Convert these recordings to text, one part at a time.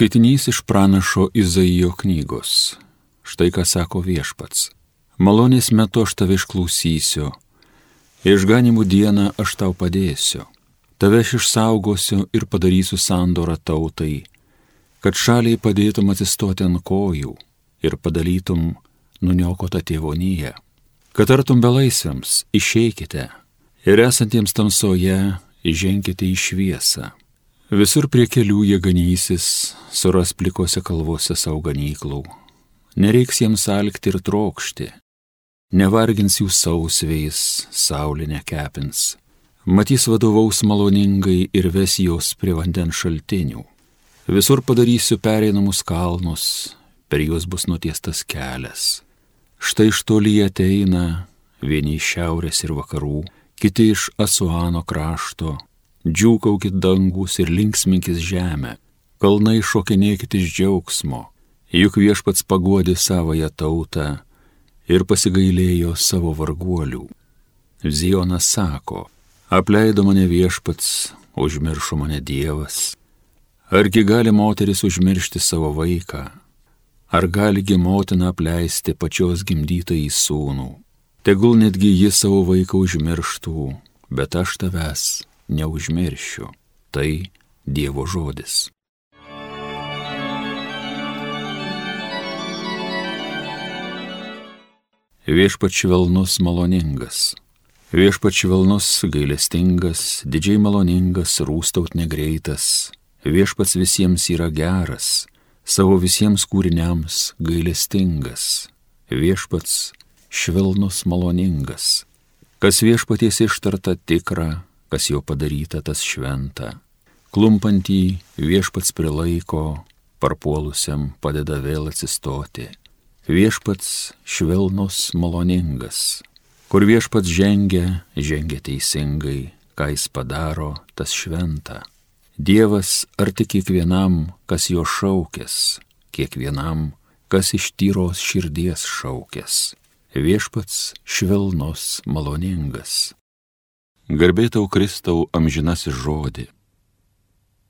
Skaitinys iš pranašo Izaijo knygos. Štai ką sako viešpats. Malonės metu aš tave išklausysiu. Išganimų dieną aš tau padėsiu. Tave aš išsaugosiu ir padarysiu sandorą tautai, kad šaliai padėtum atsistoti ant kojų ir padalytum nuniokotą tėvonyje. Kad artum belaisviams, išeikite ir esantiems tamsoje, įženkite į šviesą. Visur prie kelių jie ganysis, suras plikose kalvose savo ganyklų. Nereiks jiems alkti ir trokšti, nevargins jų sausvėjais, saulė nekepins. Matys vadovaus maloningai ir ves jos prie vandens šaltinių. Visur padarysiu pereinamus kalnus, per juos bus nutiestas kelias. Štai iš toli ateina vieni iš šiaurės ir vakarų, kiti iš Asuano krašto. Džiūkaukit dangus ir linksminkis žemę, kalnai šokinėkit iš džiaugsmo, juk viešpats paguodė savoją tautą ir pasigailėjo savo varguolių. Zionas sako, apleido mane viešpats, užmiršo mane Dievas. Argi gali moteris užmiršti savo vaiką, ar galigi motina apleisti pačios gimdytą į sūnų. Tegul netgi jis savo vaiką užmirštų, bet aš tavęs neužmiršiu. Tai Dievo žodis. Viešpat švelnus maloningas. Viešpat švelnus gailestingas, didžiai maloningas, rūstaut negreitas. Viešpats visiems yra geras, savo visiems kūriniams gailestingas. Viešpats švelnus maloningas. Kas viešpaties ištarta tikra, kas jo padaryta tas šventa. Klumpantį viešpats prilaiko, parpuolusiam padeda vėl atsistoti Viešpats švelnus maloningas, kur viešpats žengia, žengia teisingai, ką jis padaro, tas šventa. Dievas arti kiekvienam, kas jo šaukės, kiekvienam, kas iš tyros širdies šaukės. Viešpats švelnus maloningas. Garbėtau Kristau amžinasis žodį.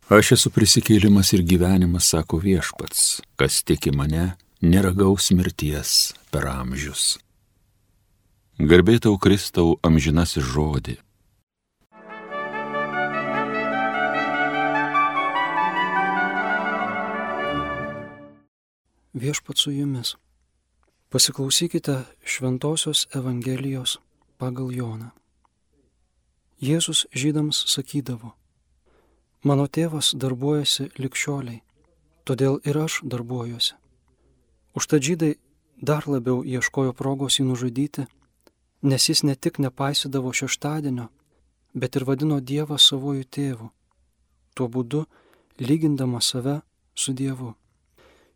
Aš esu prisikėlimas ir gyvenimas, sako viešpats, kas tiki mane, neragaus mirties per amžius. Garbėtau Kristau amžinasis žodį. Viešpat su jumis. Pasiklausykite Šventojios Evangelijos pagal Joną. Jėzus žydams sakydavo, mano tėvas darbuojasi likščioliai, todėl ir aš darbuojuosi. Užtat žydai dar labiau ieškojo progos jį nužudyti, nes jis ne tik nepaisydavo šeštadienio, bet ir vadino Dievą savojų tėvu, tuo būdu lygindama save su Dievu.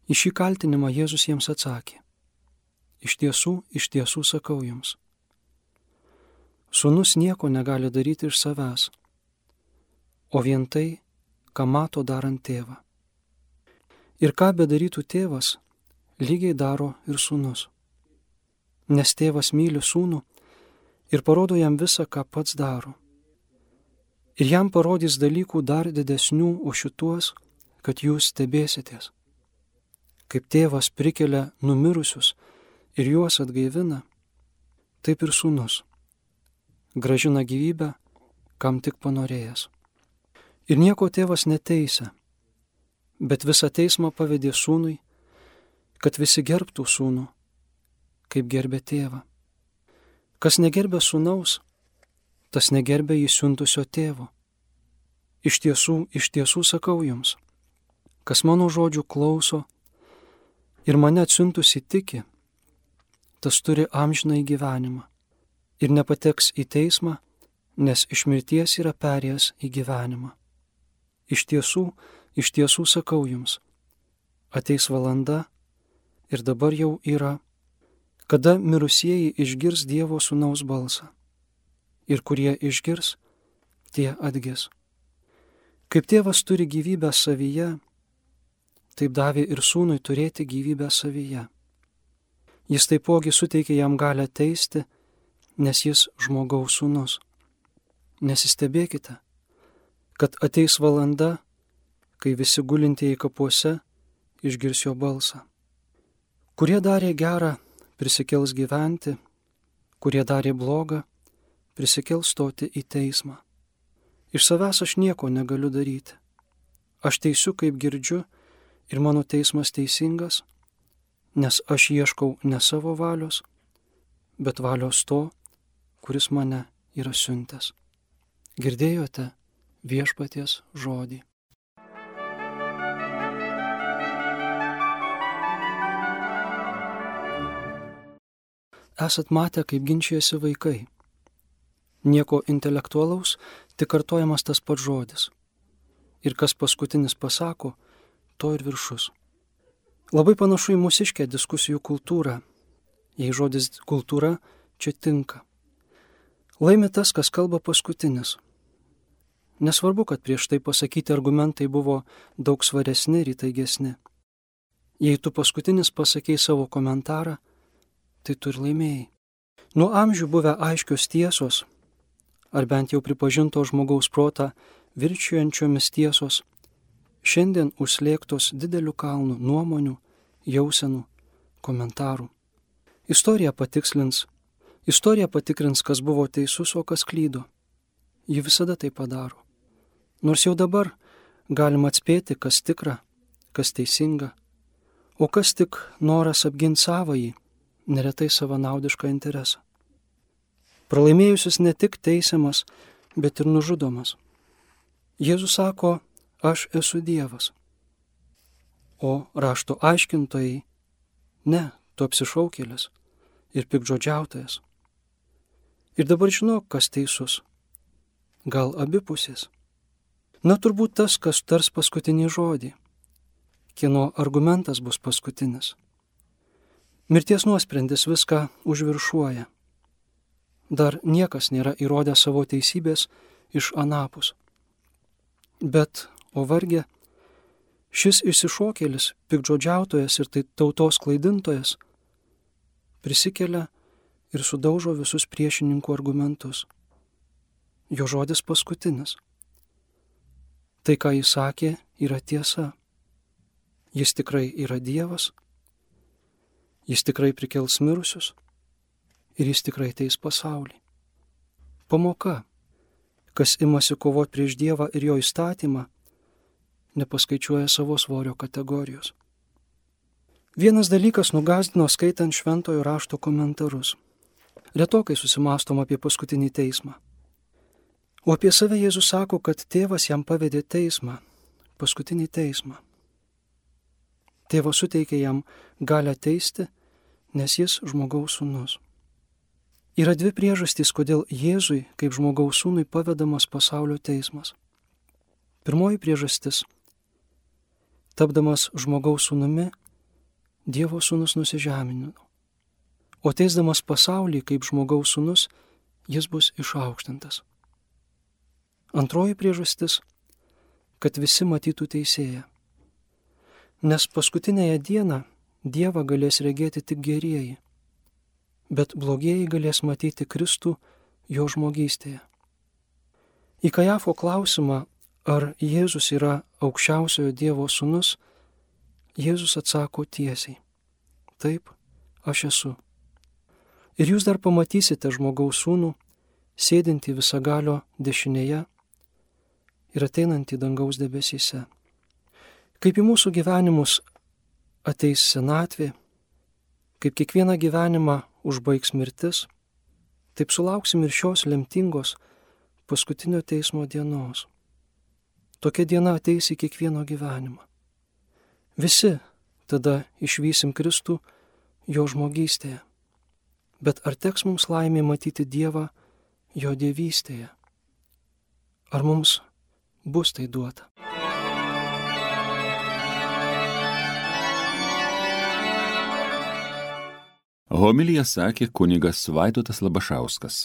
Į šį kaltinimą Jėzus jiems atsakė. Iš tiesų, iš tiesų sakau jums. Sūnus nieko negali daryti iš savęs, o vien tai, ką mato darant tėvą. Ir ką bedarytų tėvas, lygiai daro ir sūnus. Nes tėvas myli sūnų ir parodo jam visą, ką pats daro. Ir jam parodys dalykų dar didesnių už šituos, kad jūs stebėsitės. Kaip tėvas prikelia numirusius ir juos atgaivina, taip ir sūnus gražina gyvybę, kam tik panorėjęs. Ir nieko tėvas neteisia, bet visą teismą pavedė sūnui, kad visi gerbtų sūnų, kaip gerbė tėvą. Kas negerbė sūnaus, tas negerbė jį siuntusio tėvo. Iš tiesų, iš tiesų sakau jums, kas mano žodžių klauso ir mane atsiuntusi tiki, tas turi amžiną į gyvenimą ir nepateks į teismą, nes iš mirties yra perėjęs į gyvenimą. Iš tiesų, iš tiesų sakau jums, ateis valanda, ir dabar jau yra, kada mirusieji išgirs Dievo sūnaus balsą. Ir kurie išgirs, tie atgis. Kaip tėvas turi gyvybę savyje, taip davė ir sūnui turėti gyvybę savyje. Jis taipogi suteikė jam galę teisti, nes jis žmogaus sūnus. Nesistebėkite, kad ateis valanda, kai visi gulintieji kapuose išgirs jo balsą. Kurie darė gerą, prisikels gyventi, kurie darė blogą, prisikels stoti į teismą. Iš savęs aš nieko negaliu daryti. Aš teisiu, kaip girdžiu, ir mano teismas teisingas, nes aš ieškau ne savo valios, bet valios to, kuris mane yra siuntęs. Girdėjote viešpaties žodį. Esat matę, kaip ginčiasi vaikai. Nieko intelektualaus, tik kartojamas tas pats žodis. Ir kas paskutinis pasako, to ir viršus. Labai panašu į mūsiškę diskusijų kultūrą, jei žodis kultūra čia tinka. Laimi tas, kas kalba paskutinis. Nesvarbu, kad prieš tai pasakyti argumentai buvo daug svaresni ir įtaigesni. Jei tu paskutinis pasakėjai savo komentarą, tai tu ir laimėjai. Nuo amžių buvę aiškios tiesos, ar bent jau pripažinto žmogaus protą virčiuojančiomis tiesos, šiandien užslėgtos dideliu kalnu nuomonių, jausenų, komentarų. Istorija patikslins, istorija patikrins, kas buvo teisus, o kas klydo. Ji visada tai padaro. Nors jau dabar galima atspėti, kas tikra, kas teisinga, o kas tik noras apginti savąjį, neretai savanaudišką interesą. Pralaimėjusis ne tik teisiamas, bet ir nužudomas. Jėzus sako, aš esu Dievas. O rašto aiškintojai, ne, tu apsišaukėlis ir pikdžodžiautojas. Ir dabar žinok, kas teisus. Gal abipusės. Na turbūt tas, kas tars paskutinį žodį. Kieno argumentas bus paskutinis. Mirties nuosprendis viską užviršuoja. Dar niekas nėra įrodęs savo teisybės iš anapus. Bet o vargė, šis išsišokėlis, pikdžodžiautojas ir tai tautos klaidintojas prisikelia ir sudaužo visus priešininkų argumentus. Jo žodis paskutinis. Tai, ką jis sakė, yra tiesa. Jis tikrai yra Dievas, jis tikrai prikels mirusius ir jis tikrai teis pasaulį. Pamoka, kas imasi kovoti prieš Dievą ir jo įstatymą, nepaskaičiuoja savo svorio kategorijos. Vienas dalykas nugazdino skaitant šventojo rašto komentarus. Retokai susimastom apie paskutinį teismą. O apie save Jėzus sako, kad tėvas jam pavedė teismą, paskutinį teismą. Tėvas suteikė jam galę teisti, nes jis žmogaus sūnus. Yra dvi priežastys, kodėl Jėzui kaip žmogaus sūnui pavedamas pasaulio teismas. Pirmoji priežastis Tapdamas žmogaus sūnumi, Dievo sūnus nusižemino. O teisdamas pasaulį kaip žmogaus sūnus, jis bus išaukštintas. Antroji priežastis - kad visi matytų teisėją. Nes paskutinėje dieną Dievą galės regėti tik gerieji, bet blogieji galės matyti Kristų jo žmogystėje. Į Kajafo klausimą, ar Jėzus yra aukščiausiojo Dievo sūnus, Jėzus atsako tiesiai. Taip, aš esu. Ir jūs dar pamatysite žmogaus sūnų, sėdintį visagalio dešinėje ir ateinantį dangaus debesyse. Kaip į mūsų gyvenimus ateis senatvė, kaip kiekvieną gyvenimą užbaigs mirtis, taip sulauksim ir šios lemtingos paskutinio teismo dienos. Tokia diena ateis į kiekvieno gyvenimą. Visi tada išvysim Kristų jo žmogystėje. Bet ar teks mums laimė matyti Dievą jo dievystėje? Ar mums bus tai duota? Homilija sakė kunigas Vaidotas Labašauskas.